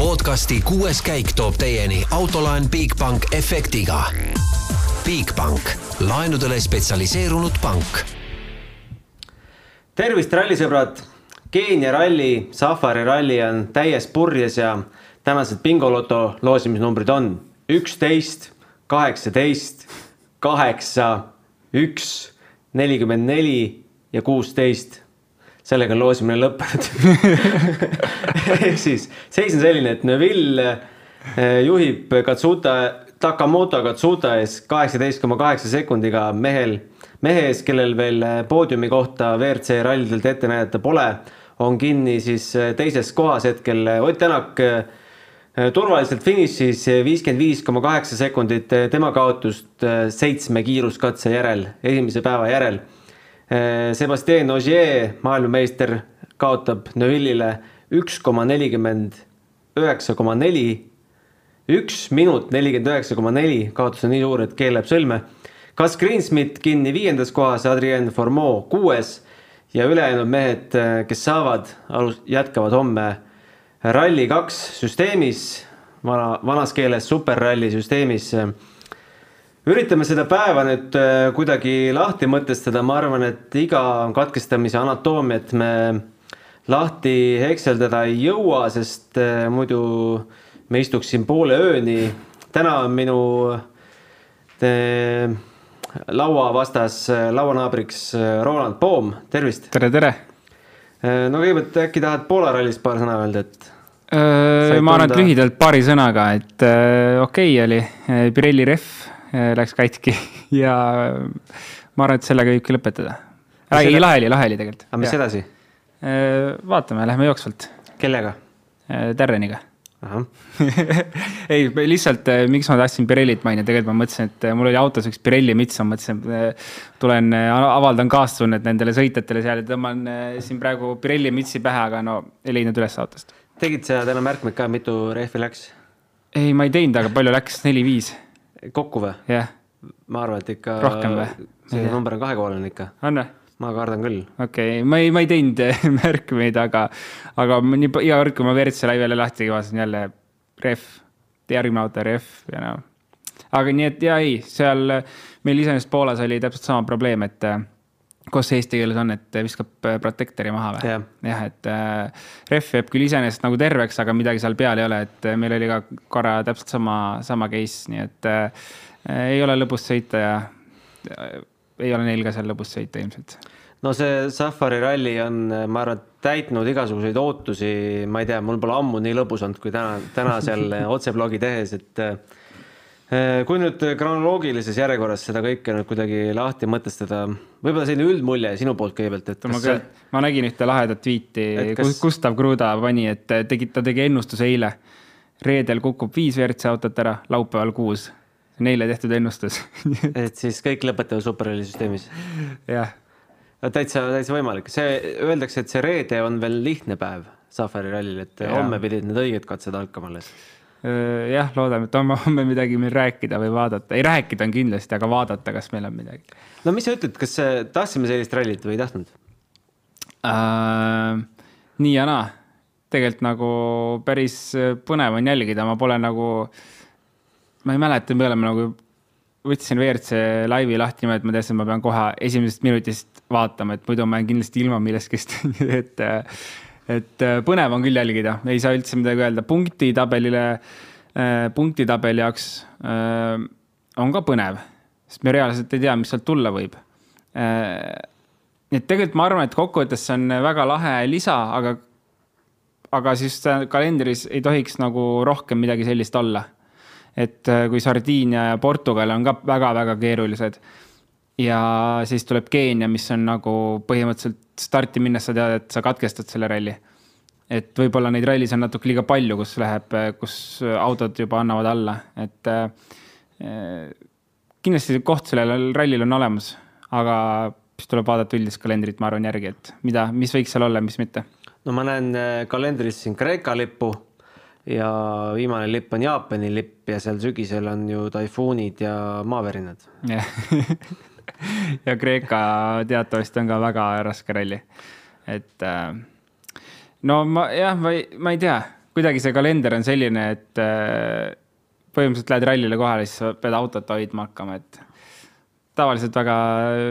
podcasti kuues käik toob teieni autolaen Bigbank efektiga. Bigbank, laenudele spetsialiseerunud pank. tervist, rallisõbrad. Keenia ralli, Safari ralli on täies purjes ja tänased bingoloto loosimisnumbrid on üksteist, kaheksateist, kaheksa, üks, nelikümmend neli ja kuusteist sellega on loosimine lõppenud. Ehk siis seis on selline, et Neville eh, juhib Katsuta, Takamoto Katsuta ees kaheksateist koma kaheksa sekundiga mehel, mehe ees, kellel veel eh, poodiumi kohta WRC rallidelt ette näidata pole, on kinni siis eh, teises kohas hetkel. Ott Tänak turvaliselt finišis viiskümmend viis koma kaheksa sekundit tema kaotust seitsme kiiruskatse järel, esimese päeva järel Sebastian Ogier, maailmameister, kaotab Neville'ile üks koma nelikümmend üheksa koma neli. üks minut nelikümmend üheksa koma neli, kaotus on nii suur, et keel läheb sõlme. Gus Greensmit kinni viiendas kohas, Adrien Formeau kuues ja ülejäänud mehed, eh, kes saavad, alus-, jätkavad homme Rally2 süsteemis, vana, vanas keeles superralli süsteemis üritame seda päeva nüüd äh, kuidagi lahti mõtestada, ma arvan, et iga katkestamise anatoomiat me lahti hekseldada ei jõua, sest äh, muidu me istuks siin poole ööni. täna on minu äh, laua vastas lauanaabriks Roland Poom, tervist. tere, tere. no kõigepealt äkki tahad Poola rallist paar sõna öelda, et? ma arvan, et lühidalt paari sõnaga, et okei okay oli, Pirelli rehv läks katki ja ma arvan, et sellega võibki lõpetada. räägi seda..., lahe oli, lahe oli tegelikult. aga mis ja. edasi? Äh, vaatame, lähme jooksvalt. kellega? Äh, Terreniga. ei, lihtsalt miks ma tahtsin Pirellit mainida, tegelikult ma mõtlesin, et mul oli autos üks Pirelli müts, ma mõtlesin, tulen, avaldan kaastunnet nendele sõitjatele seal ja tõmban siin praegu Pirelli mütsi pähe, aga no ei leidnud üles autost. tegid sa täna märkmeid ka, mitu rehvi läks? ei, ma ei teinud, aga palju läks, neli-viis kokku või? jah yeah.. ma arvan, et ikka. rohkem või? see number on kahekohaline ikka. on või? ma kardan küll. okei okay., ma ei, ma ei teinud märkmeid, aga, aga nii iga kord, kui ma WRC laivele lahti vaatasin jälle ref, järgmine auto ref ja noh. aga nii, et ja ei, seal meil iseenesest Poolas oli täpselt sama probleem, et kus see eesti keeles on, et viskab protektori maha või yeah.? jah, et äh, ref jääb küll iseenesest nagu terveks, aga midagi seal peal ei ole, et meil oli ka korra täpselt sama, sama case, nii et äh, ei ole lõbus sõita ja äh, ei ole neil ka seal lõbus sõita ilmselt. no see Safari ralli on, ma arvan, täitnud igasuguseid ootusi, ma ei tea, mul pole ammu nii lõbus olnud kui täna, täna seal otseblogi tehes, et äh, Äh, kui nüüd kronoloogilises järjekorras seda kõike nüüd kuidagi lahti mõtestada, võib-olla selline üldmulje sinu poolt kõigepealt, et ma, see... ma nägin ühte lahedat tweet'i kas..., Gustav Kruda pani, et tegi, ta tegi ennustuse eile. reedel kukub viis WRC autot ära, laupäeval kuus. Neile tehtud ennustus et siis kõik lõpetavad superralli süsteemis? jah. täitsa, täitsa võimalik, see, öeldakse, et see reede on veel lihtne päev Safari rallil, et ja. homme pidid need õiged katsed algama alles jah, loodame, et homme, homme midagi meil rääkida või vaadata, ei rääkida on kindlasti, aga vaadata, kas meil on midagi. no mis sa ütled, kas tahtsime sellist rallit või ei tahtnud äh,? nii ja naa, tegelikult nagu päris põnev on jälgida, ma pole nagu, ma ei mäleta, me oleme nagu, võtsin WRC laivi lahti niimoodi, et ma teadsin, et ma pean kohe esimesest minutist vaatama, et muidu ma jään kindlasti ilma millestki, et et äh, põnev on küll jälgida, ei saa üldse midagi öelda, punktitabelile, äh, punktitabeli jaoks äh, on ka põnev, sest me reaalselt ei tea, mis sealt tulla võib. nii et tegelikult ma arvan, et kokkuvõttes see on väga lahe lisa, aga, aga siis kalendris ei tohiks nagu rohkem midagi sellist olla. et kui Sardiinia ja Portugal on ka väga-väga keerulised ja siis tuleb Keenia, mis on nagu põhimõtteliselt starti minnes sa tead, et sa katkestad selle ralli. et võib-olla neid rallis on natuke liiga palju, kus läheb, kus autod juba annavad alla, et äh, kindlasti koht sellel rallil on olemas, aga siis tuleb vaadata üldist kalendrit, ma arvan, järgi, et mida, mis võiks seal olla, mis mitte. no ma näen äh, kalendris siin Kreeka lippu ja viimane lipp on Jaapani lipp ja seal sügisel on ju taifuunid ja maavärinad ja Kreeka teatavasti on ka väga raske ralli. et äh, no ma jah, ma ei, ma ei tea, kuidagi see kalender on selline, et äh, põhimõtteliselt lähed rallile kohale, siis pead autot hoidma hakkama, et tavaliselt väga,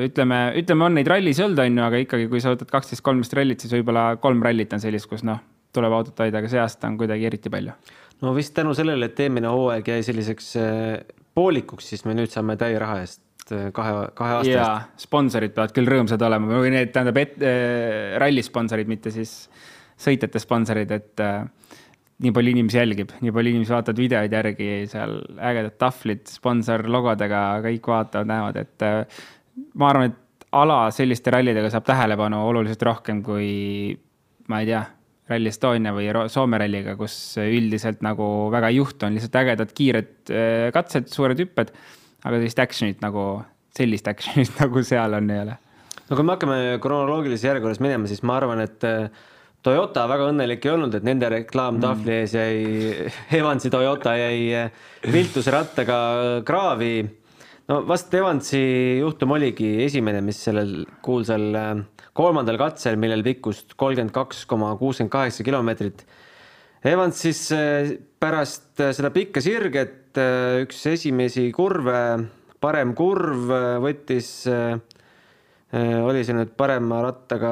ütleme, ütleme, on neid rallis olnud, on ju, aga ikkagi, kui sa võtad kaksteist, kolmteist rallit, siis võib-olla kolm rallit on sellist, kus noh, tuleb autot hoida, aga see aasta on kuidagi eriti palju. no vist tänu sellele, et eelmine hooaeg jäi selliseks poolikuks, siis me nüüd saame täie raha eest kahe, kahe aasta eest. jaa, sponsorid peavad küll rõõmsad olema või need tähendab, et äh, ralli sponsorid, mitte siis sõitjate sponsorid, et äh, nii palju inimesi jälgib, nii palju inimesi vaatavad videoid järgi, seal ägedad tahvlid sponsorlogodega, kõik vaatavad, näevad, et äh, ma arvan, et ala selliste rallidega saab tähelepanu oluliselt rohkem kui ma ei tea, Rally Estonia või Soome ralliga, kus üldiselt nagu väga ei juhtu, on lihtsalt ägedad kiired katsed, suured hüpped, aga sellist action'it nagu, sellist action'it nagu seal on, ei ole. no kui me hakkame kronoloogilises järjekorras minema, siis ma arvan, et äh, Toyota väga õnnelik ei olnud, et nende reklaamtahvli ees jäi, Evansi Toyota jäi eh, viltusrattaga kraavi. no vast Evansi juhtum oligi esimene, mis sellel kuulsal kolmandal katsel, millel pikkust kolmkümmend kaks koma kuuskümmend kaheksa kilomeetrit. Evans siis eh, pärast seda pikka sirget, üks esimesi kurve, parem kurv võttis, oli see nüüd parema rattaga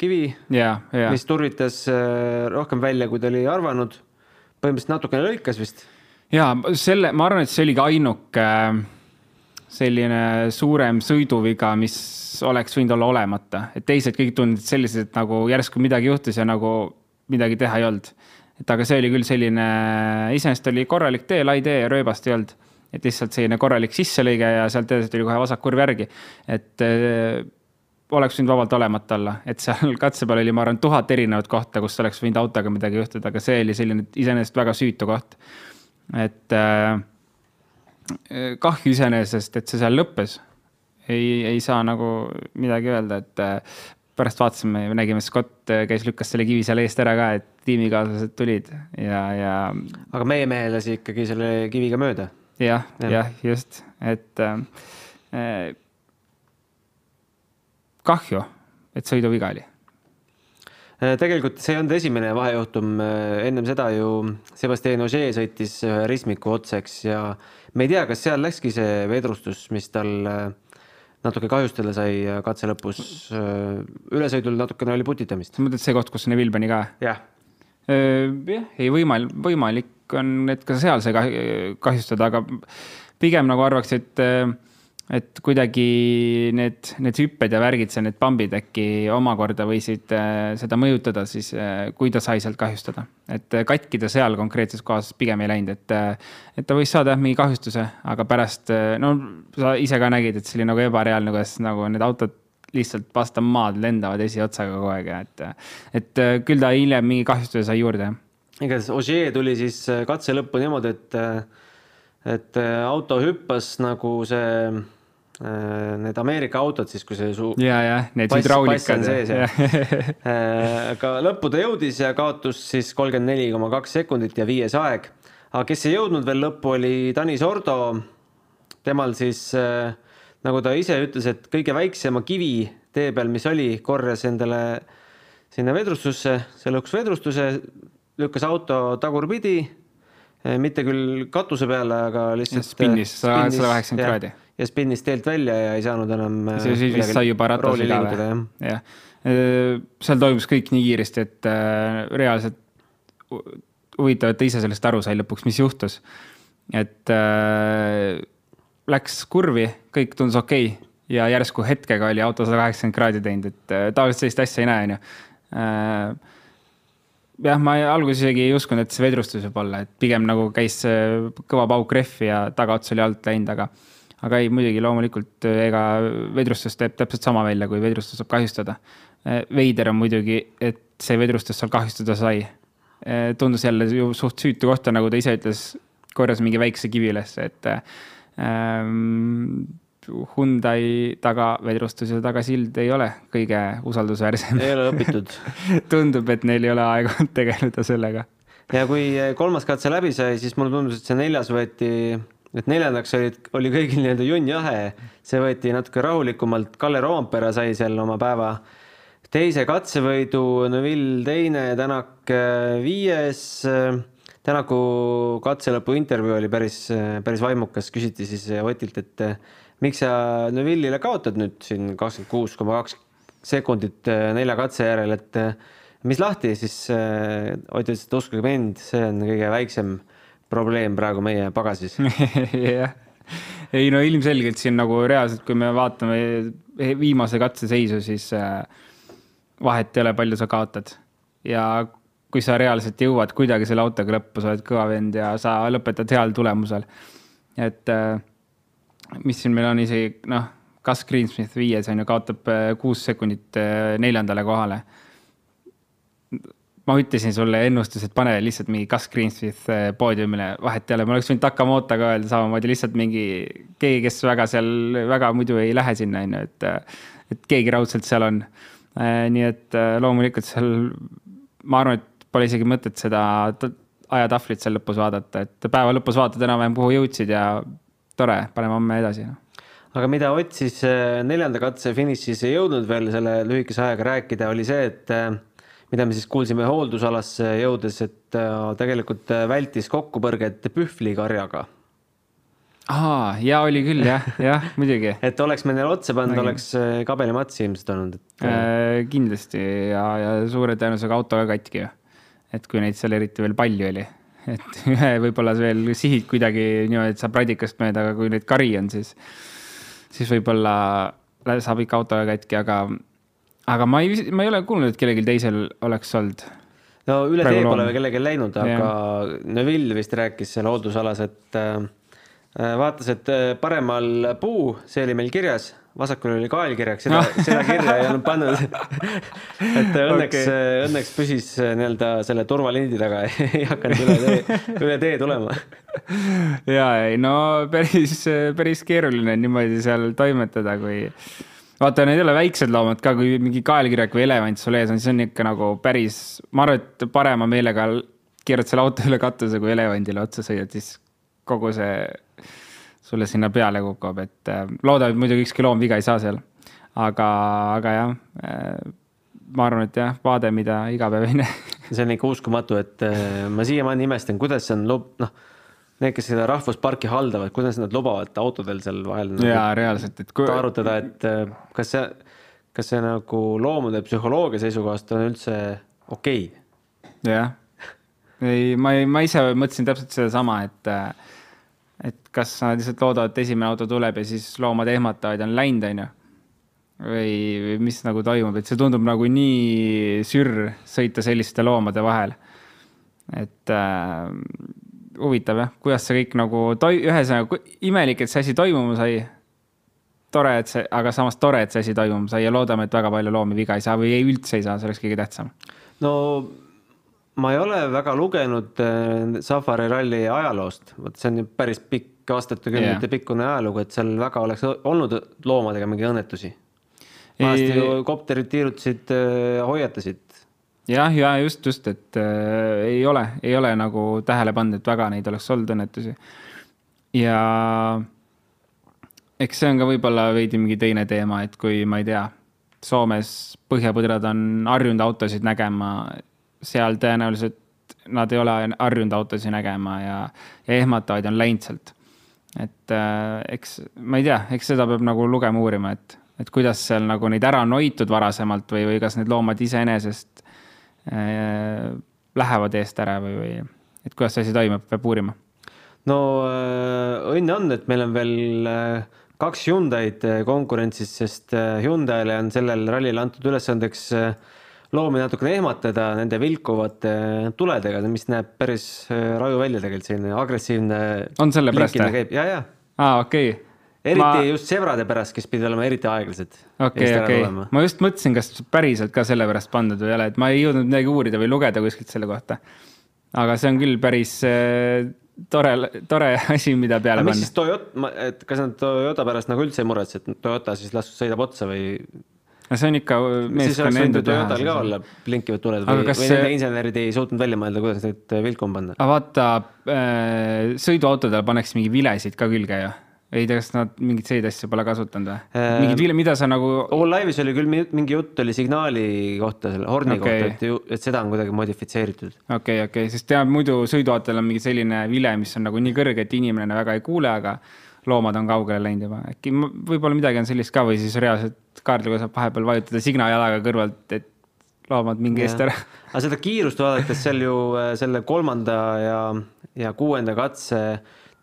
kivi, mis turvitas rohkem välja, kui ta oli arvanud. põhimõtteliselt natukene lõikas vist. ja selle, ma arvan, et see oligi ainuke selline suurem sõiduviga, mis oleks võinud olla olemata, et teised kõik tundusid sellised, nagu järsku midagi juhtus ja nagu midagi teha ei olnud. Et aga see oli küll selline, iseenesest oli korralik tee, lai tee ja rööbast ei olnud. et lihtsalt selline korralik sisselõige ja sealt edasi tuli kohe vasak kurv järgi. et äh, oleks võinud vabalt olemata olla, et seal katse peal oli, ma arvan, tuhat erinevat kohta, kus oleks võinud autoga midagi juhtuda, aga see oli selline iseenesest väga süütu koht. et äh, kahju iseenesest, et see seal lõppes. ei, ei saa nagu midagi öelda, et äh, pärast vaatasime, nägime, Scott käis, lükkas selle kivi seal eest ära ka, et tiimikaaslased tulid ja, ja. aga meie mehe lasi ikkagi selle kiviga mööda ja,. jah, jah, just, et äh, kahju, et sõiduviga oli äh, tegelikult see ei olnud esimene vahejuhtum, äh, ennem seda ju Sebastian Ogier sõitis ühe ristmiku otseks ja me ei tea, kas seal läkski see vedrustus, mis tal äh, natuke kahjustada sai katse lõpus. ülesõidul natukene oli putitamist. mõtled see koht, kus Neville pani ka? jah. jah, ei võimalik, võimalik on, et ka seal sai kahjustada, aga pigem nagu arvaks, et et kuidagi need, need hüpped ja värgid, see, need pambid äkki omakorda võisid äh, seda mõjutada siis, äh, kui ta sai sealt kahjustada. et äh, katki ta seal konkreetses kohas pigem ei läinud, et, et ta võis saada jah mingi kahjustuse, aga pärast, no sa ise ka nägid, et see oli nagu ebareaalne, kuidas nagu need autod lihtsalt vastu maad lendavad esiotsaga kogu aeg ja et, et küll ta hiljem mingi kahjustuse sai juurde, jah. igatahes Ogier tuli siis katse lõppu niimoodi, et et auto hüppas nagu see need Ameerika autod siis, kui see su. ja, jah, need hüdraulikad. Äh, aga lõppu ta jõudis ja kaotus siis kolmkümmend neli koma kaks sekundit ja viies aeg. aga kes ei jõudnud veel lõppu, oli Tanis Ordo. temal siis äh, nagu ta ise ütles, et kõige väiksema kivi tee peal, mis oli, korjas endale sinna vedrustusse, see lõhkus vedrustuse, lükkas auto tagurpidi. mitte küll katuse peale, aga lihtsalt. spinnis sada kaheksakümmend kraadi ja spinnis teelt välja ja ei saanud enam. siis vist sai juba ratasega või? jah, äh, seal toimus kõik nii kiiresti, et äh, reaalselt huvitav, et ta ise sellest aru sai lõpuks, mis juhtus. et äh, läks kurvi, kõik tundus okei okay, ja järsku hetkega oli auto sada kaheksakümmend kraadi teinud, et äh, tavaliselt sellist asja ei näe, onju äh, jah, ma alguses isegi ei uskunud, et see vedrustus võib olla, et pigem nagu käis kõva pauk rehvi ja tagaots oli alt läinud, aga aga ei, muidugi loomulikult äh, ega vedrustus teeb täpselt sama välja, kui vedrustus saab kahjustada. Äh, veider on muidugi, et see vedrustus seal kahjustada sai. Äh, tundus jälle ju suht süütu kohta, nagu ta ise ütles, korjas mingi väikse kivi üles, et ähm, Hyundai tagavedrustus ja tagasild ei ole kõige usaldusväärsem. ei ole õpitud tundub, et neil ei ole aega tegeleda sellega. ja kui kolmas katse läbi sai, siis mulle tundus, et see neljas võeti et neljandaks olid, oli kõigil nii-öelda junn jahe, see võeti natuke rahulikumalt, Kalle Roompere sai seal oma päeva teise katsevõidu Neville teine, Tänak äh, viies. Tänaku katselõpu intervjuu oli päris, päris vaimukas, küsiti siis Otilt, et äh, miks sa Neville'ile kaotad nüüd siin kakskümmend kuus koma kaks sekundit äh, nelja katse järel, et äh, mis lahti, siis äh, Ott ütles, et uskuge mind, see on kõige väiksem probleem praegu meie pagasis. jah, ei no ilmselgelt siin nagu reaalselt, kui me vaatame viimase katse seisu, siis äh, vahet ei ole, palju sa kaotad. ja kui sa reaalselt jõuad kuidagi selle autoga lõppu, sa oled kõva vend ja sa lõpetad heal tulemusel. et äh, mis siin meil on isegi noh, Gus Greensmith viies on ju, kaotab äh, kuus sekundit neljandale kohale ma ütlesin sulle ennustus, et pane lihtsalt mingi Gus Greensmith äh, poodiumile, vahet ei ole, ma oleks võinud Takamoto ka öelda samamoodi, lihtsalt mingi keegi, kes väga seal, väga muidu ei lähe sinna, on ju, et et keegi raudselt seal on. nii et äh, loomulikult seal, ma arvan, et pole isegi mõtet seda ajatahvlit seal lõpus vaadata, et päeva lõpus vaatad enam-vähem, kuhu jõudsid ja tore, paneme homme edasi noh. aga mida Ott siis äh, neljanda katse finišis ei jõudnud veel selle lühikese ajaga rääkida, oli see, et äh, mida me siis kuulsime hooldusalasse jõudes, et äh, tegelikult äh, vältis kokkupõrget pühvlikarjaga. aa, ja oli küll jah, jah, muidugi et oleks me neile otsa pannud, Nägin. oleks äh, kabelimats ilmselt olnud, et kindlasti ja, ja suure tõenäosusega auto ka katki ju. et kui neid seal eriti veel palju oli, et ühe võib-olla veel sihid kuidagi niimoodi, et saab radikast mööda, aga kui neid kari on, siis, siis võib-olla saab ikka auto ka katki, aga, aga ma ei, ma ei ole kuulnud, et kellelgi teisel oleks olnud. no üle tee pole veel kellelgi läinud, aga Neville vist rääkis seal hooldusalas, et äh, äh, vaatas, et äh, paremal puu, see oli meil kirjas, vasakul oli kaelkirjaks, seda, seda kirja ei olnud pannud. et õnneks okay., õnneks püsis äh, nii-öelda selle turvalindi taga, ei hakanud üle tee, üle tee tulema. ja ei no päris, päris keeruline niimoodi seal toimetada, kui vaata, need ei ole väiksed loomad ka, kui mingi kaelkirjak või elevant sul ees on, siis on ikka nagu päris, ma arvan, et parema meelega keerad selle auto üle katuse, kui elevandile otsa sõidad, siis kogu see sulle sinna peale kukub, et äh, loodame, et muidugi ükski loom viga ei saa seal. aga, aga jah, ma arvan, et jah, vaade, mida igapäevane see on ikka uskumatu, et äh, ma siiamaani imestan, kuidas on noh, need, kes seda rahvusparki haldavad, kuidas nad lubavad autodel seal vahel nagu jaa, reaalselt, et kui arutada, et äh, kas see, kas see nagu loomade psühholoogia seisukohast on üldse okei okay.? jah, ei, ma ei, ma ise mõtlesin täpselt sedasama, et, et kas nad lihtsalt loodavad, et esimene auto tuleb ja siis loomad ehmatavad ja on läinud, onju. või, või mis nagu toimub, et see tundub nagu nii sürr sõita selliste loomade vahel. et äh, huvitav jah, kuidas see kõik nagu toi-, ühesõnaga imelik, et see asi toimuma sai tore, et see, aga samas tore, et see asi toimuma sai ja loodame, et väga palju loomi viga ei saa või ei, üldse ei saa, see oleks kõige tähtsam. no ma ei ole väga lugenud äh, Safari ralli ajaloost, vot see on ju päris pikk aastatekümnete yeah. pikkune ajalugu, et seal väga oleks olnud loomadega mingeid õnnetusi. vanasti ju kopterid tiirutasid, hoiatasid. jah, ja just, just, et äh, ei ole, ei ole nagu tähele pannud, et väga neid oleks olnud õnnetusi. ja eks see on ka võib-olla veidi mingi teine teema, et kui ma ei tea, Soomes põhjapõdrad on harjunud autosid nägema, seal tõenäoliselt nad ei ole harjunud autosid nägema ja, ja ehmatavaid on läinud sealt. et äh, eks ma ei tea, eks seda peab nagu lugema, uurima, et, et kuidas seal nagu neid ära on hoitud varasemalt või, või kas need loomad iseenesest lähevad eest ära või, või et kuidas see asi toimub, peab uurima. no äh, õnne on, et meil on veel äh, kaks Hyundai'd äh, konkurentsis, sest äh, Hyundai'le on sellel rallil antud ülesandeks äh, loomi natukene ehmatada nende vilkuvate äh, tuledega, mis näeb päris äh, raju välja tegelikult, selline agressiivne. On sellepärast, või? käib ja, ja aa, okei okay.. Eriti ma just sebrade pärast, kes pidid olema eriti aeglased. okei, okei, ma just mõtlesin, kas päriselt ka sellepärast pandud või ei ole, et ma ei jõudnud midagi uurida või lugeda kuskilt selle kohta. aga see on küll päris äh, tore, tore asi, mida peale aga mis panna siis. Toyota, et kas nad Toyota pärast nagu üldse ei muretse, et Toyota siis las sõidab otsa või see on ikka meeskonna enda ju Toyotal ka teha. olla blinkivad tuled või, kas või see- nende insenerid ei suutnud välja mõelda, kuidas neid vilkuma panna. aga vaata, sõiduautodel pannakse mingi vilesid ka külge ju. Ei tea, kas nad mingeid selliseid asju pole kasutanud või äh,? mingid, mida sa nagu, All Live'is oli küll mi- mingi jutt oli signaali kohta, selle horni okay. kohta, et, et seda on kuidagi modifitseeritud. okei okay,, okei okay., sest tead, muidu sõiduautel on mingi selline vile, mis on nagu nii kõrge, et inimene väga ei kuule, aga loomad on kaugele läinud juba, äkki võib-olla midagi on sellist ka või siis reaalselt kaardiga saab vahepeal vajutada signajalaga kõrvalt, et loomad mingi eest ära. aga seda kiirust vaadates seal ju äh, selle kolmanda ja, ja kuuenda katse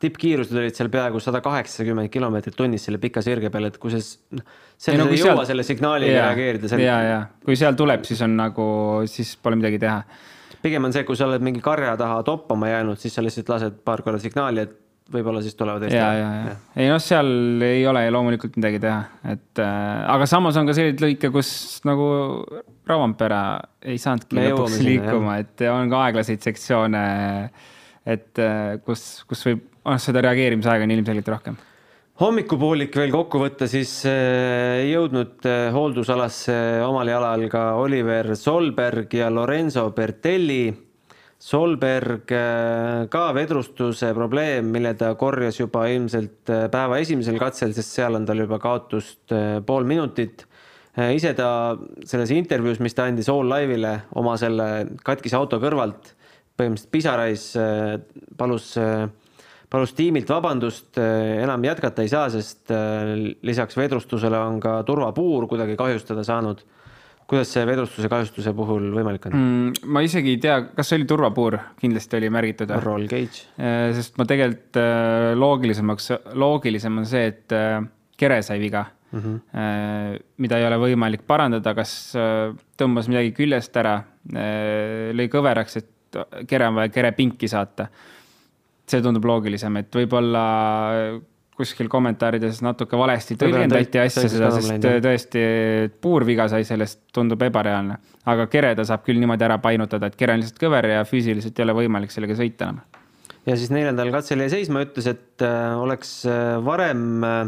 tippkiirused olid seal peaaegu sada kaheksakümmend kilomeetrit tunnis selle pika sirge peal, et kui see, noh, seal no ei jõua sealt- selle signaaliga Jaa, reageerida, seal ja, ja kui seal tuleb, siis on nagu, siis pole midagi teha. pigem on see, kui sa oled mingi karja taha toppama jäänud, siis sa lihtsalt lased paar korda signaali, et võib-olla siis tulevad ja, ja, ja ei noh, seal ei ole loomulikult midagi teha, et äh, aga samas on ka selliseid lõike, kus nagu Rauampere ei saanudki Me lõpuks liikuma, et on ka aeglaseid sektsioone, et äh, kus, kus võib, seda reageerimisaega on ilmselgelt rohkem. hommikupoolik veel kokku võtta, siis ei jõudnud äh, hooldusalasse omal jalal ka Oliver Solberg ja Lorenzo Bertelli. Solberg äh, ka vedrustuse probleem, mille ta korjas juba ilmselt päeva esimesel katsel, sest seal on tal juba kaotust pool minutit. ise ta selles intervjuus, mis ta andis All Live'ile oma selle katkise auto kõrvalt, põhimõtteliselt pisarais palus palus tiimilt vabandust, enam jätkata ei saa, sest äh, lisaks vedrustusele on ka turvapuur kuidagi kahjustada saanud. kuidas see vedrustuse kahjustuse puhul võimalik on? Mm, ma isegi ei tea, kas see oli turvapuur, kindlasti oli märgitud. Roll cage. sest ma tegelikult äh, loogilisemaks, loogilisem on see, et äh, kere sai viga mm, -hmm. mida ei ole võimalik parandada, kas äh, tõmbas midagi küljest ära, lõi kõveraks, et kere on vaja kerepinki saata. See tundub loogilisem, et võib-olla kuskil kommentaarides natuke valesti tõlgendati asja seda, sest tõesti puurviga sai sellest, tundub ebareaalne. aga kere ta saab küll niimoodi ära painutada, et kere on lihtsalt kõver ja füüsiliselt ei ole võimalik sellega sõita enam ja siis neljandal katsel jäi seisma, ütles, et äh, oleks äh, varem äh,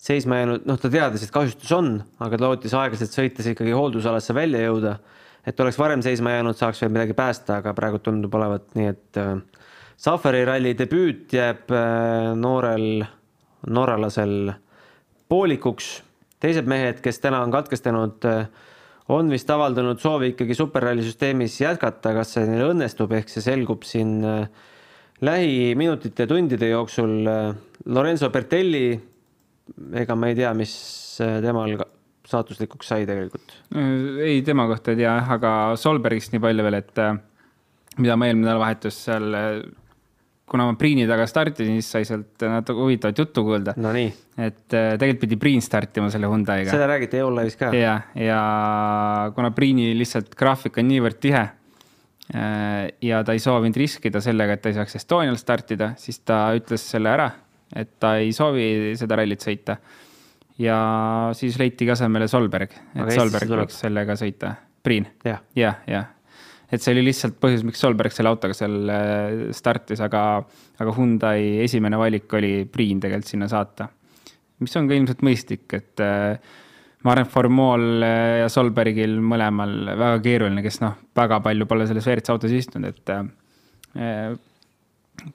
seisma jäänud, noh, ta teadis, et kahjustus on, aga ta lootis aeglaselt sõites ikkagi hooldusalasse välja jõuda. et oleks varem seisma jäänud, saaks veel midagi päästa, aga praegu tundub olevat nii, et Safari ralli debüüt jääb äh, noorel norralasel poolikuks. teised mehed, kes täna on katkestanud, on vist avaldanud soovi ikkagi superralli süsteemis jätkata, kas see neil õnnestub, ehk see selgub siin äh, lähiminutite tundide jooksul. Lorenzo Bertelli, ega ma ei tea, mis äh, temal saatuslikuks sai tegelikult. ei, tema kohta ei tea jah, aga Solbergist nii palju veel, et äh, mida ma eelmine nädalavahetus seal, kuna ma Priini taga startisin, siis sai sealt natuke huvitavat juttu kuulda. Nonii, et äh, tegelikult pidi Priin startima selle Hyundai'ga. seda räägiti EOLive'is ka. ja, ja kuna Priini lihtsalt graafik on niivõrd tihe äh, ja ta ei soovinud riskida sellega, et ta ei saaks Estonial startida, siis ta ütles selle ära, et ta ei soovi seda rallit sõita. ja siis leitigi asemele Solberg, Aga et Eestisse Solberg võiks sellega sõita. Priin, jah, jah, jah. Et see oli lihtsalt põhjus, miks Solberg selle autoga seal äh, startis, aga, aga Hyundai esimene valik oli Priin tegelikult sinna saata. mis on ka ilmselt mõistlik, et äh, ma arvan, et Formol äh, ja Solbergil mõlemal väga keeruline, kes noh, väga palju pole selles WRC autos istunud, et äh,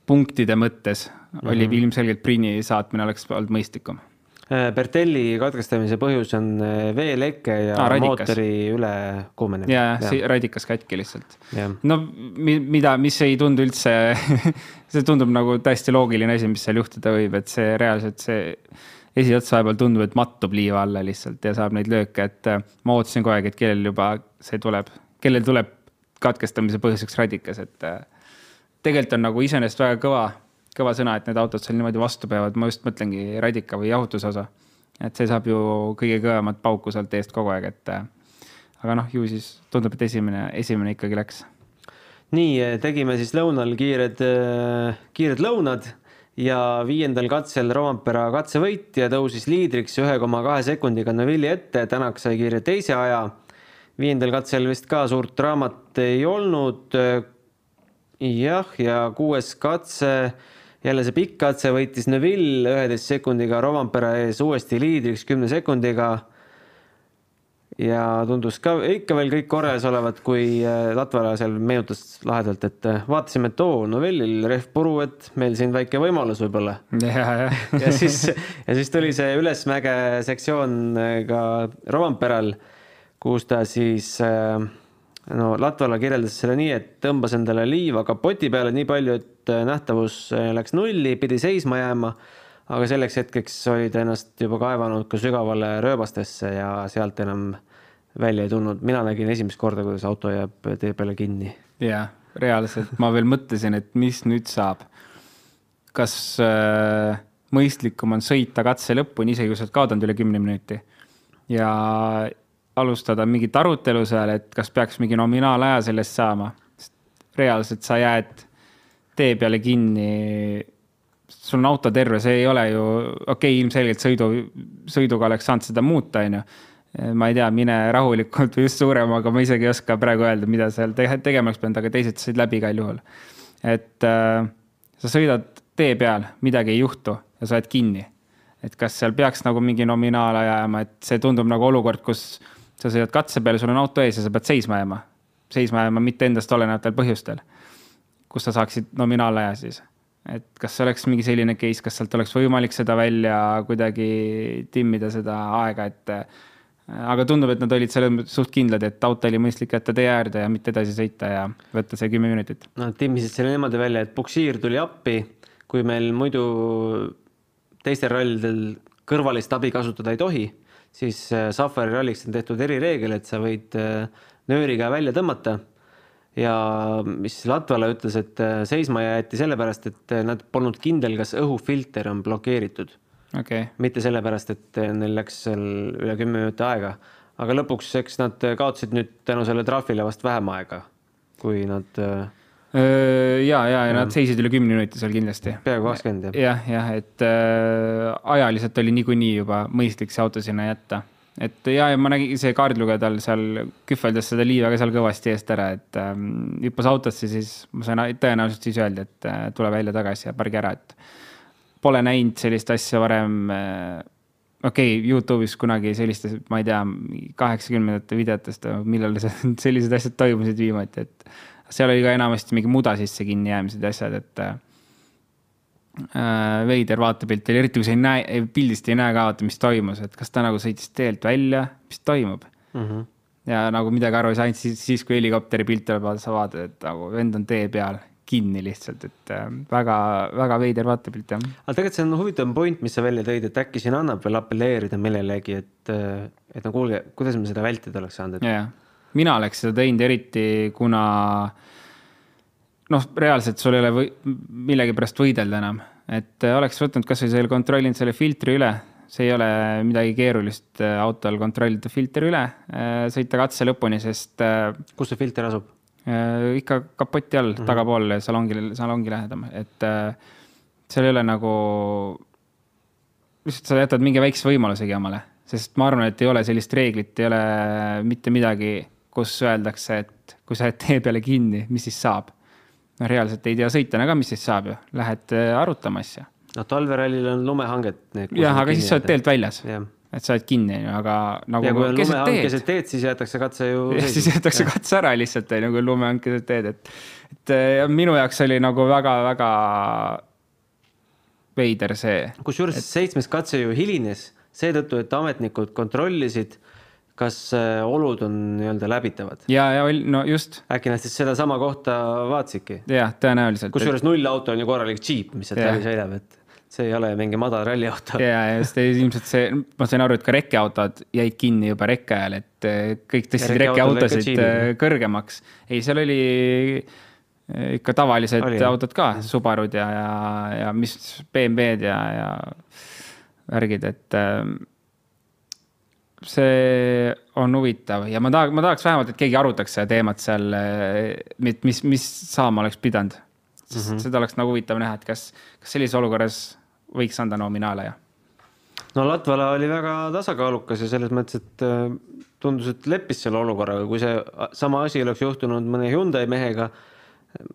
punktide mõttes mm -hmm. oli ilmselgelt Priini saatmine oleks olnud mõistlikum. Äh, Bertelli katkestamise põhjus on äh, veeleke ja ah, radikas. mootori ülekuumenemine. ja, ja see radikas katki lihtsalt. no mi- mida, mis ei tundu üldse, see tundub nagu täiesti loogiline asi, mis seal juhtuda võib, et see reaalselt see esiots vahepeal tundub, et mattub liiva alla lihtsalt ja saab neid lööke, et äh, ma ootasin kogu aeg, et kellel juba see tuleb, kellel tuleb katkestamise põhjuseks radikas, et tegelikult on nagu iseenesest väga kõva, kõva sõna, et need autod seal niimoodi vastu peavad, ma just mõtlengi radika või jahutuse osa. et see saab ju kõige kõvemat pauku sealt eest kogu aeg, et äh, aga noh, ju siis tundub, et esimene, esimene ikkagi läks nii tegime siis lõunal kiired, kiired lõunad ja viiendal katsel Rompera katsevõit ja tõusis liidriks ühe koma kahe sekundiga Neville'i ette, Tänak sai kiire teise aja. viiendal katsel vist ka suurt draamat ei olnud. jah, ja kuues katse, jälle see pikk katse võitis Neville üheteist sekundiga Rompera ees uuesti liidriks kümne sekundiga ja tundus ka ikka veel kõik korras olevat, kui äh, Latvala seal meenutas lahedalt, et äh, vaatasime, et oo, Novellil rehv puru, et meil siin väike võimalus võib-olla. ja, ja. siis, ja siis tuli see ülesmäge sektsioon äh, ka Romperal, kus ta siis no Latvala kirjeldas selle nii, et tõmbas endale liiva kapoti peale nii palju, et nähtavus läks nulli, pidi seisma jääma aga selleks hetkeks oli ta ennast juba kaevanud ka sügavale rööbastesse ja sealt enam välja ei tulnud. mina nägin esimest korda, kuidas auto jääb tee peale kinni. jah, reaalselt ma veel mõtlesin, et mis nüüd saab. kas äh, mõistlikum on sõita katse lõpuni, isegi kui sa oled kaotanud üle kümne minuti ja alustada mingit arutelu seal, et kas peaks mingi nominaalaja sellest saama. reaalselt sa jääd tee peale kinni sul on auto terve, see ei ole ju, okei okay,, ilmselgelt sõidu, sõiduga oleks saanud seda muuta, on ju. ma ei tea, mine rahulikult või just suuremaga, ma isegi ei oska praegu öelda, mida seal te tegema oleks pidanud, aga teised said läbi igal juhul. et äh, sa sõidad tee peal, midagi ei juhtu ja sa oled kinni. et kas seal peaks nagu mingi nominaalaja jääma, et see tundub nagu olukord, kus sa sõidad katse peale, sul on auto ees ja sa pead seisma jääma. seisma jääma mitte endast olenevatel põhjustel. kus sa saaksid nominaalaja siis et kas oleks mingi selline case, kas sealt oleks võimalik seda välja kuidagi timmida, seda aega, et aga tundub, et nad olid selles mõttes suht kindlad, et auto oli mõistlik jätta tee äärde ja mitte edasi sõita ja võtta see kümme minutit. Nad timmisid selle niimoodi välja, et puksiir tuli appi, kui meil muidu teistel rallidel kõrvalist abi kasutada ei tohi, siis äh, Safari ralliks on tehtud erireegel, et sa võid äh, nööriga välja tõmmata. Ja mis Latvala ütles, et äh, seisma jäeti sellepärast, et nad polnud kindel, kas õhufilter on blokeeritud. Okay.. mitte sellepärast, et neil läks seal üle kümme minutit aega, aga lõpuks, eks nad kaotasid nüüd tänu selle trahvile vast vähem aega, kui nad. Ja, ja, ja nad seisid üle kümne minuti seal kindlasti. peaaegu kakskümmend jah. jah, jah, et äh, ajaliselt oli niikuinii juba mõistlik see auto sinna jätta et ja, ja ma nägin, see kaardlugeja tal seal kühveldas seda liiva ka seal kõvasti eest ära, et ähm, hüppas autosse, siis ma sain tõenäoliselt siis öeldi, et äh, tule välja tagasi ja pargi ära, et pole näinud sellist asja varem äh,. okei okay,, Youtube'is kunagi sellistes, ma ei tea, kaheksakümnendate videotest, millal sellised asjad toimusid viimati, et seal oli ka enamasti mingi muda sisse kinni jäämised ja asjad, et äh, äh, veider vaatepilt oli, eriti kui sa ei näe, pildist ei näe ka vaata, mis toimus, et kas ta nagu sõitis teelt välja, mis toimub mm. -hmm. ja nagu midagi aru ei saanud, siis, siis kui helikopteri pilt tuleb, sa vaatad, et nagu vend on tee peal kinni lihtsalt, et äh, väga, väga veider vaatepilt jah. aga tegelikult see on huvitav point, mis sa välja tõid, et äkki siin annab veel apelleerida millelegi, et, äh, et no kuulge, kuidas me seda vältida oleks saanud et...? jah, mina oleks seda teinud eriti, kuna noh, reaalselt sul ei ole või, millegipärast võidelda enam, et äh, oleks võtnud kasvõi selle, kontrollinud selle filtri üle, see ei ole midagi keerulist äh, autol kontrollida filtri üle, äh, sõita katse lõpuni, sest. kus see filter asub? ikka kapoti all mm -hmm. tagapool salongi, salongi lähedam, et seal ei ole nagu, lihtsalt sa jätad mingi väikse võimalusegi omale, sest ma arvan, et ei ole sellist reeglit, ei ole mitte midagi, kus öeldakse, et kui sa jääd tee peale kinni, mis siis saab noh, reaalselt ei tea sõitjana ka, mis siis saab ju, lähed äh, arutama asja. no talverallil on lumehanget. jah, aga siis sa oled teelt väljas et sa oled kinni, on ju, aga nagu. ja kui on lumehank keset teed, siis jäetakse katse ju. siis jäetakse katse ära lihtsalt, on ju, kui lumehank keset teed, et, et äh, minu jaoks oli nagu väga-väga veider see. kusjuures et... seitsmes katse ju hilines seetõttu, et ametnikud kontrollisid kas äh, olud on nii-öelda läbitavad? ja, ja no just. äkki nad siis sedasama kohta vaatasidki? jah, tõenäoliselt. kusjuures nullauto on ju korralik džiip, mis sealt läbi sõidab, et see ei ole mingi madal ralliauto. ja, just ilmselt see, ma sain aru, et ka rekkeautod jäid kinni juba rekke ajal, et äh, kõik tõstsid rekkeautosid äh, kõrgemaks. ei, seal oli ikka tavalised oli, autod ka, Subarud ja, ja, ja mis BMW-d ja, ja värgid, et see on huvitav ja ma tahaks, ma tahaks vähemalt, et keegi arutaks seda teemat seal, mis, mis saama oleks pidanud. sest mm -hmm. seda oleks nagu huvitav näha, et kas, kas sellises olukorras võiks anda nominaale ja. no Latvala oli väga tasakaalukas ja selles mõttes, et äh, tundus, et leppis selle olukorraga, kui see sama asi oleks juhtunud mõne Hyundai mehega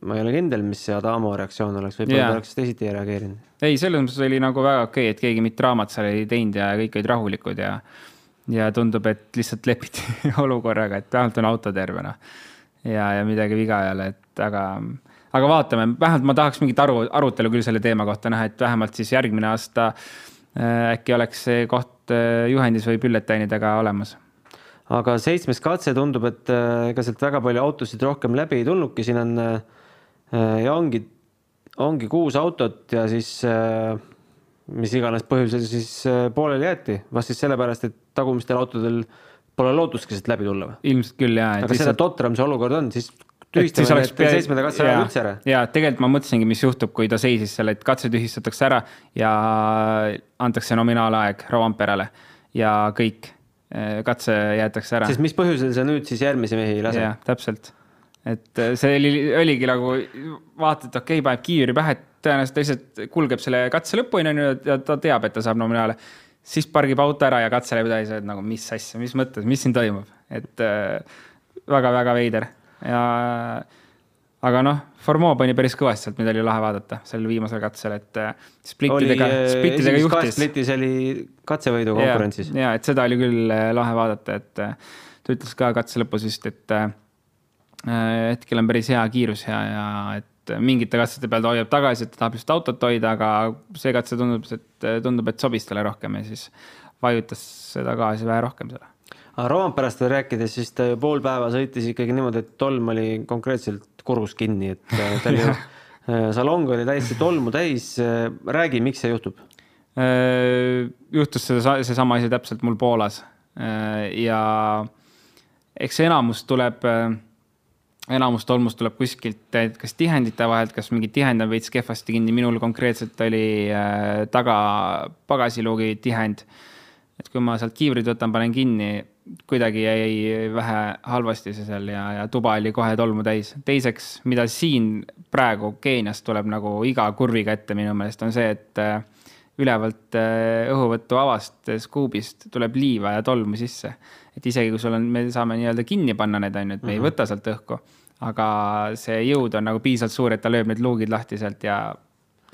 ma ei ole kindel, mis see Adamo reaktsioon oleks, võib-olla yeah. oleks teisiti reageerinud. ei, selles mõttes oli nagu väga okei okay,, et keegi mitte draamat seal ei teinud ja kõik olid rahulikud ja ja tundub, et lihtsalt lepiti olukorraga, et vähemalt on auto terve noh. ja, ja midagi viga ei ole, et aga, aga vaatame, vähemalt ma tahaks mingit aru, arutelu küll selle teema kohta näha, et vähemalt siis järgmine aasta äh, äkki oleks see koht äh, juhendis või bülletänidega olemas. Aga seitsmes katse tundub, et äh, ega sealt väga palju autosid rohkem läbi ei tulnudki, siin on ja ongi, ongi kuus autot ja siis äh, mis iganes põhjusel siis pooleli jäeti, vast siis sellepärast, et tagumistel autodel pole lootustki sealt läbi tulla või? ilmselt küll jaa. aga seda totram see olukord on, siis tühistame need pea... seitsmenda katse ära üldse ära. ja tegelikult ma mõtlesingi, mis juhtub, kui ta seisis seal, et katse tühistatakse ära ja antakse nominaalaeg Rovanperale ja kõik Äh, katse jäetakse ära. sest mis põhjusel sa nüüd siis järgmisi mehi ei lase? jah, täpselt. et äh, see oli, oligi nagu vaata, et okei okay,, paneb kiivri pähe, et tõenäoliselt lihtsalt kulgeb selle katse lõpuni on ju ja ta teab, et ta saab nominaale. siis pargib auto ära ja katse läheb edasi, et nagu mis asja, mis mõttes, mis siin toimub, et väga-väga äh, veider ja aga noh, Formeau pani päris kõvasti sealt, mida oli lahe vaadata sellel viimasel katsel, et äh, splittidega, äh, splittidega juhtis. splitis oli katsevõidu konkurentsis. ja et seda oli küll äh, lahe vaadata, et ta ütles ka katse lõpus vist, et äh, hetkel on päris hea kiirus ja, ja et mingite katsete peal ta hoiab tagasi, et ta tahab just autot hoida, aga see katse tundub, et tundub, et sobis talle rohkem ja siis vajutas seda gaasi vähe rohkem seal aga Roomperast veel rääkides, siis ta ju pool päeva sõitis ikkagi niimoodi, et tolm oli konkreetselt kurgus kinni, et äh, ju äh, salong oli täiesti tolmu täis. Äh, räägi, miks see juhtub? juhtus seda, seesama asi täpselt mul Poolas ja eks enamus tuleb, enamus tolmust tuleb kuskilt, kas tihendite vahelt, kas mingi tihend on veits kehvasti kinni, minul konkreetselt oli taga pagasiluugi tihend. et kui ma sealt kiivrit võtan, panen kinni kuidagi jäi vähe halvasti see seal ja, ja tuba oli kohe tolmu täis. teiseks, mida siin praegu Keenias tuleb nagu iga kurviga ette minu meelest, on see, et äh, ülevalt äh, õhuvõtu avast, äh, skuubist tuleb liiva ja tolmu sisse. et isegi kui sul on, me saame nii-öelda kinni panna need, on ju, et me mm -hmm. ei mhm. võta sealt õhku, aga see jõud on nagu piisavalt suur, et ta lööb need luugid lahti sealt ja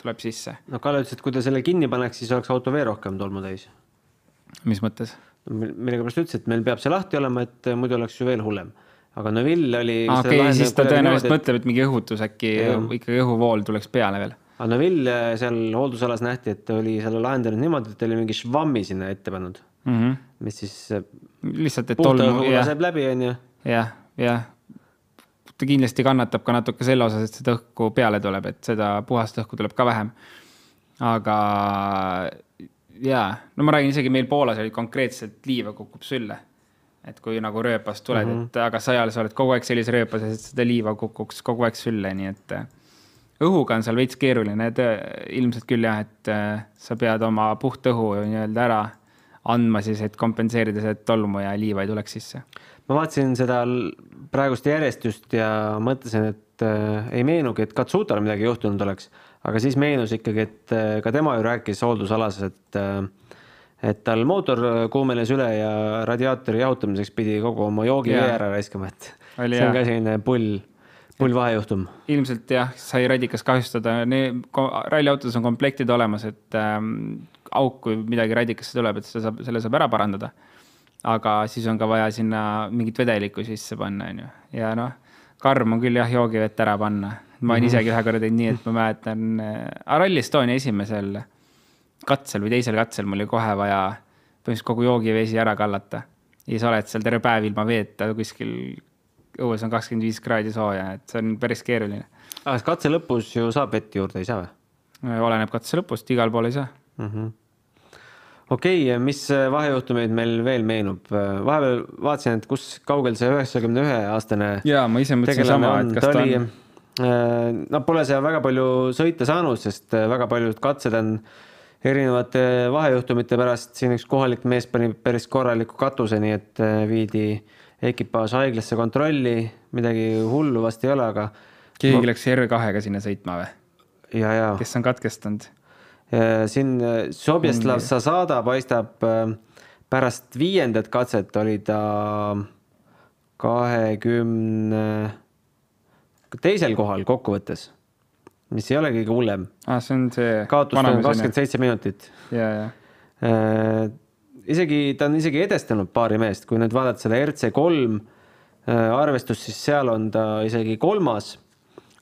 tuleb sisse. no Kalle ütles, et kui ta selle kinni paneks, siis oleks auto veel rohkem tolmu täis. mis mõttes? millegipärast ütles, et meil peab see lahti olema, et muidu oleks ju veel hullem. aga Neville oli. okei okay,, siis ta tõenäoliselt mõtleb, et mingi õhutus äkki, ikkagi õhuvool tuleks peale veel. Aga Neville seal hooldusalas nähti, et oli selle lahendanud niimoodi, et oli mingi švammi sinna ette pannud mm. -hmm. mis siis. lihtsalt, et tolmu. laseb läbi, on ju. jah, jah ta kindlasti kannatab ka natuke selle osas, et seda õhku peale tuleb, et seda puhast õhku tuleb ka vähem. aga jaa, no ma räägin isegi meil Poolas oli konkreetselt liiva kukub sülle. et kui nagu rööpast tuled mm, -hmm. et aga sajal sa oled kogu aeg sellises rööpas, et seda liiva kukuks kogu aeg sülle, nii et äh, õhuga on seal veits keeruline, et äh, ilmselt küll jah, et äh, sa pead oma puht õhu nii-öelda ära andma siis, et kompenseerida seda tolmu ja liiva ei tuleks sisse. ma vaatasin seda praegust järjestust ja mõtlesin, et äh, ei meenugi, et Katsutale midagi juhtunud oleks aga siis meenus ikkagi, et äh, ka tema ju rääkis hooldusalas, et äh, et tal mootor kuumenes üle ja radiaatori jahutamiseks pidi kogu oma joogivee ära raiskama, et Oli see on ka selline pull, pull vahejuhtum. ilmselt jah, sai radikas kahjustada, ralliautodes on komplektid olemas, et ähm, auk, kui midagi radikasse tuleb, et seda saab, selle saab ära parandada. aga siis on ka vaja sinna mingit vedelikku sisse panna, on ju, ja noh, karm on küll jah, joogivett ära panna ma olen mm -hmm. isegi ühe korra teinud nii, et ma mäletan äh,, Rally Estonia esimesel katsel või teisel katsel mul oli kohe vaja põhimõtteliselt kogu joogivesi ära kallata. ja sa oled seal terve päev ilma veeta kuskil, õues on kakskümmend viis kraadi sooja, et see on päris keeruline. aga kas katse lõpus ju saab vett juurde, ei saa või? Äh, oleneb katse lõpust, igal pool ei saa mm. -hmm okei okay,, mis vahejuhtumeid meil veel meenub? vahepeal vaatasin, et kus kaugel see üheksakümne ühe aastane. ja ma ise mõtlesin sama, et kas ta, ta on Nad pole seal väga palju sõita saanud, sest äh, väga paljud katsed on erinevate vahejuhtumite pärast, siin üks kohalik mees pani päris korraliku katuse, nii et äh, viidi ekipaaž haiglasse kontrolli, midagi hullu vast ei ole, aga. keegi ma... läks R2-ga sinna sõitma või? ja, ja. kes on katkestanud? siin äh, Sobjeslav Zasada paistab pärast viiendat katset oli ta kahekümne 20 teisel kohal kokkuvõttes, mis ei ole kõige hullem ah,. see on see. kaotus on kakskümmend seitse minutit. ja, ja. Äh, isegi, ta on isegi edestanud paari meest, kui nüüd vaadata seda RC kolm arvestust, siis seal on ta isegi kolmas.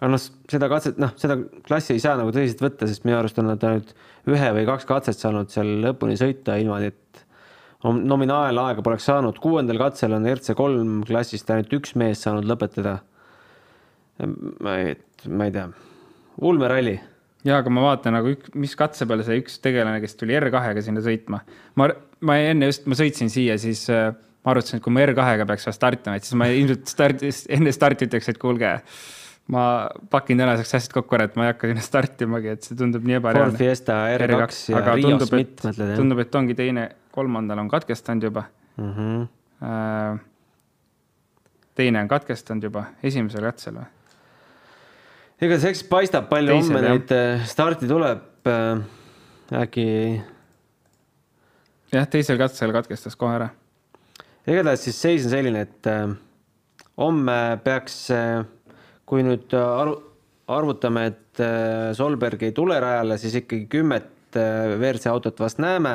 aga noh, seda katset, noh, seda klassi ei saa nagu tõsiselt võtta, sest minu arust on nad ainult ühe või kaks katset saanud seal lõpuni sõita ilma, et nominaalaega poleks saanud. kuuendal katsel on RC kolm klassist ainult üks mees saanud lõpetada. ei, ma ei tea, ulmeralli ja, aga ma vaatan nagu mis katse peale see üks tegelane, kes tuli R2-ga sinna sõitma. ma, ma enne just, ma sõitsin siia, siis äh, ma arutasin, et kui ma R2-ga peaks startima, et siis ma ilmselt stardis, enne starti ütleks, et kuulge, ma pakin tänaseks asjad kokku ära, et ma ei hakka sinna startimagi, et see tundub nii ebareaalne. Ford Fiesta R2, R2 ja aga Rio tundub, Smith mõtled, jah? tundub, et ongi teine, kolmandal on katkestanud juba mm. -hmm. teine on katkestanud juba, esimesel katsel või? igatahes eks paistab, palju homme neid äh, starti tuleb. Äkki. Jah, teisel katsel katkestas kohe ära. igatahes siis seis on selline, et äh, homme peaks, kui nüüd aru, arvutame, et Solberg ei tule rajale, siis ikkagi kümmet WRC autot vast näeme.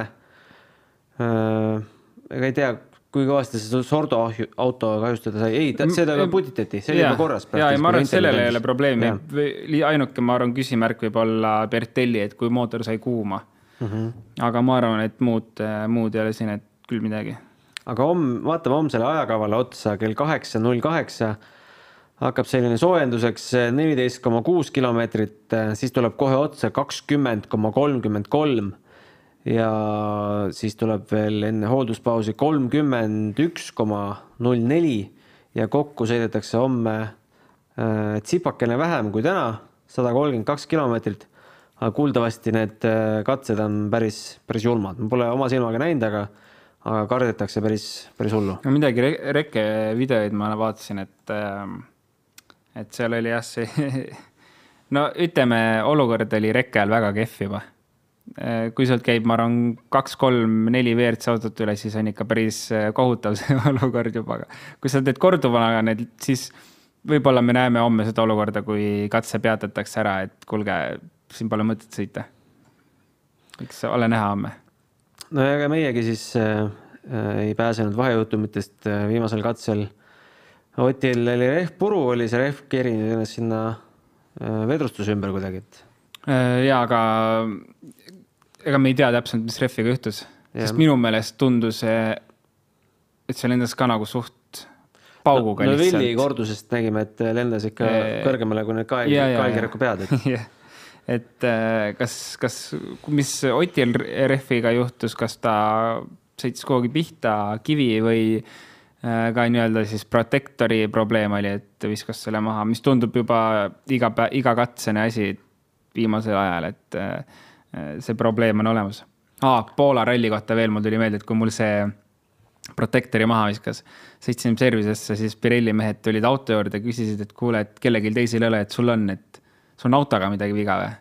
ega ei tea, kui kõvasti see Sordo auto kahjustada sai, ei, seda juba putitati, see oli juba korras. ja, ja ma arvan, et sellel ei ole probleemi, ainuke, ma arvan, küsimärk võib olla Bertelli, et kui mootor sai kuuma mm. -hmm. aga ma arvan, et muud, muud ei ole siin, et küll midagi. aga homme, vaatame homsele ajakavale otsa, kell kaheksa null kaheksa hakkab selline soojenduseks neliteist koma kuus kilomeetrit, siis tuleb kohe otsa kakskümmend koma kolmkümmend kolm ja siis tuleb veel enne hoolduspausi kolmkümmend üks koma null neli ja kokku sõidetakse homme äh, tsipakene vähem kui täna, sada kolmkümmend kaks kilomeetrit. Aga kuuldavasti need äh, katsed on päris, päris julmad, ma pole oma silmaga näinud, aga, aga kardetakse päris, päris hullu. no midagi re reke videoid ma vaatasin, et, äh, et seal oli jah, see no ütleme, olukord oli rekke ajal väga kehv juba. Äh, kui sealt käib, ma arvan, kaks-kolm-neli WRC autot üle, siis on ikka päris kohutav see olukord juba, aga kui sa teed korduvana need, siis võib-olla me näeme homme seda olukorda, kui katse peatatakse ära, et kuulge, siin pole mõtet sõita. eks ole näha homme. no ja ega meiegi siis äh, ei pääsenud vahejuhtumitest äh, viimasel katsel. Otil oli rehv puru, oli see rehv kerinud ennast sinna äh, vedrustuse ümber kuidagi, et äh,. ja, aga ega me ei tea täpselt, mis rehviga juhtus, sest minu meelest tundus, et see lendas ka nagu suht pauguga no, no lihtsalt. Villi kordusest nägime, et lendas ikka e... kõrgemale kui need kael, kaelkirjaku pead, et yeah. Et äh, kas, kas, mis Otil rehviga juhtus, kas ta sõitis kuhugi pihta kivi või äh, ka nii-öelda siis protektori probleem oli, et viskas selle maha, mis tundub juba iga päev, igakatsene asi viimasel ajal, et äh, see probleem on olemas ah,. Poola ralli kohta veel, mul tuli meelde, et kui mul see protektori maha viskas, sõitsin service'isse, siis Pirelli mehed tulid auto juurde, küsisid, et kuule, et kellelgi teisel ei ole, et sul on, et sul on autoga midagi viga või?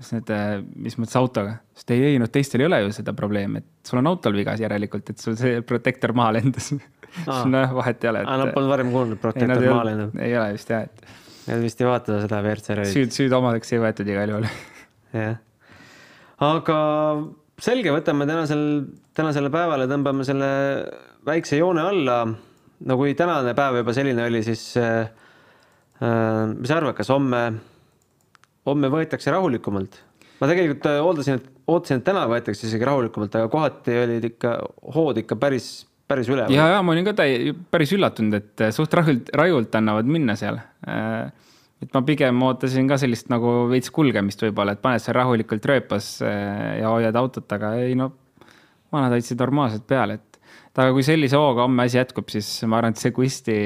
siis need, äh, mis mõttes autoga? siis ta ei, ei, no teistel ei ole ju seda probleemi, et sul on autol vigas järelikult, et sul see protektor maha lendas noh, vahet ei ole. aa, nad polnud varem kuulnud, protektor maha lendab. ei ole vist jah, et. Nad vist ei vaata seda WRC rallit. süüd, süüd omadeks ei võetud igal juhul. jah aga selge, võtame tänasel, tänasele päevale, tõmbame selle väikse joone alla. no kui tänane päev juba selline oli, siis äh, äh mis sa arvad, kas homme, homme võetakse rahulikumalt? ma tegelikult äh, hooldasin, et ootasin, et täna võetakse isegi rahulikumalt, aga kohati olid ikka hood ikka päris, päris üleval. ja, ja ma olin ka täi-, päris üllatunud, et äh, suht rajult, rajult annavad minna seal äh, et ma pigem ootasin ka sellist nagu veits kulgemist võib-olla, et paned seal rahulikult rööpas ja hoiad autot, aga ei no, vanad hoidsid normaalselt peale, et aga kui sellise hooga homme asi jätkub, siis ma arvan, et see Kuisti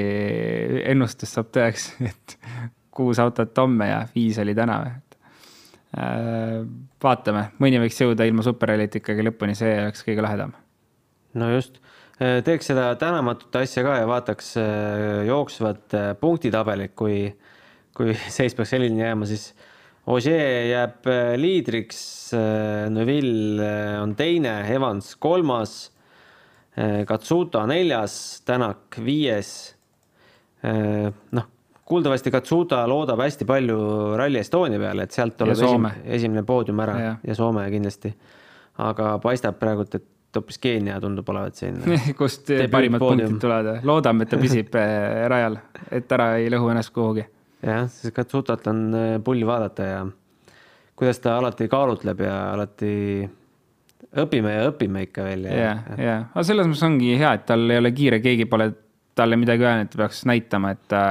ennustus saab tõeks, et kuus autot homme ja viis oli täna või. Äh, vaatame, mõni võiks jõuda ilma superrallit ikkagi lõpuni, see oleks kõige lahedam. no just, äh, teeks seda tänamatut asja ka ja vaataks äh, jooksvat punktitabelit, kui kui seis peaks selline jääma, siis Ogier jääb liidriks, Neville on teine, Evans kolmas, Katsuta neljas, Tänak viies. noh, kuuldavasti Katsuta loodab hästi palju Rally Estonia peale, et sealt tuleb esim, esimene poodium ära ja, ja Soome kindlasti. aga paistab praegult, et hoopis Keenia tundub olevat siin. kust parimad punktid tulevad, loodame, et ta püsib eh, rajal, et ära ei lõhu ennast kuhugi. jah, siis Katsutat on äh, pulli vaadata ja kuidas ta alati kaalutleb ja alati õpime ja õpime ikka veel ja, ja, aga selles mõttes ongi hea, et tal ei ole kiire, keegi pole talle midagi öelnud, et ta peaks näitama, et ta,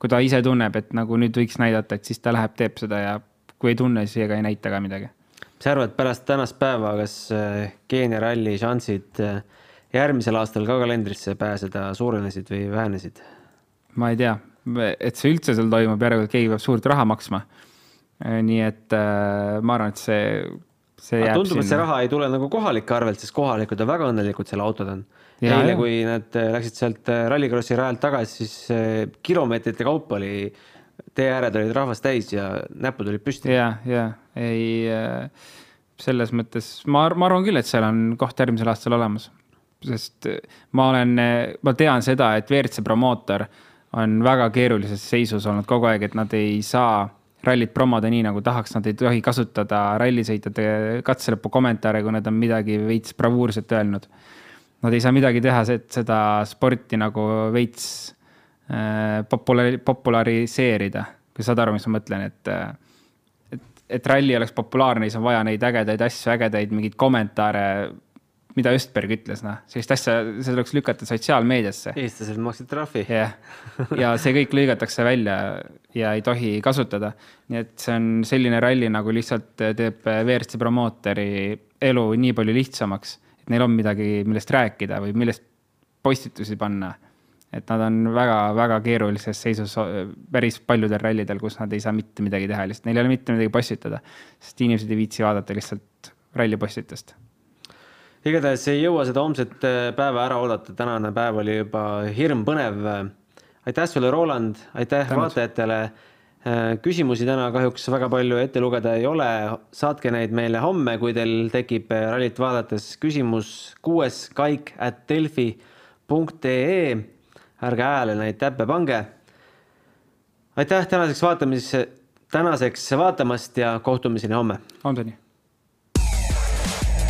kui ta ise tunneb, et nagu nüüd võiks näidata, et siis ta läheb, teeb seda ja kui ei tunne, siis ega ei näita ka midagi. mis sa arvad pärast tänast päeva, kas äh, Keenia ralli šansid äh, järgmisel aastal ka kalendrisse pääseda suurenesid või vähenesid? ma ei tea, et see üldse seal toimub, järelikult keegi peab suurt raha maksma. nii et äh, ma arvan, et see, tundub, et see raha ei tule nagu kohalike arvelt, sest kohalikud on väga õnnelikud selle autod on. Ja, eile, kui nad äh, läksid sealt äh, Rallycrossi rajalt tagasi, siis äh, kilomeetrite kaupa oli, tee ääred olid rahvast täis ja näpud olid püsti. ja, ja ei, selles mõttes ma, ma arvan küll, et seal on koht järgmisel aastal olemas. sest ma olen, ma tean seda, et WRC promootor on väga keerulises seisus olnud kogu aeg, et nad ei saa rallit promoda nii nagu tahaks, nad ei tohi kasutada rallisõitjate katselõpu kommentaare, kui nad on midagi veits bravuurset öelnud. Nad ei saa midagi teha, et seda sporti nagu veits äh, popula-, populariseerida, kui saad aru, mis ma mõtlen, äh, et, et ralli oleks populaarne, siis on vaja neid ägedaid asju, ägedaid mingeid kommentaare, mida Östberg ütles, noh, sellist asja, see tuleks lükata sotsiaalmeediasse. eestlased maksid trahvi. jah, ja see kõik lõigatakse välja ja ei tohi kasutada. nii et see on selline ralli nagu lihtsalt teeb WRC promootori elu nii palju lihtsamaks, et neil on midagi, millest rääkida või millest postitusi panna. et nad on väga-väga keerulises seisus päris paljudel rallidel, kus nad ei saa mitte midagi teha, lihtsalt neil ei ole mitte midagi postitada, sest inimesed ei viitsi vaadata lihtsalt rallipostitust igatahes ei jõua seda homset äh, päeva ära oodata, tänane päev oli juba hirmpõnev. aitäh sulle, Roland, aitäh Tänud. vaatajatele. küsimusi täna kahjuks väga palju ette lugeda ei ole, saatke neid meile homme, kui teil tekib äh, rallit vaadates küsimus kuues kaik at delfi punkt ee. ärge hääle neid täppe pange. aitäh tänaseks vaatamiseks, tänaseks vaatamast ja kohtumiseni homme homseni.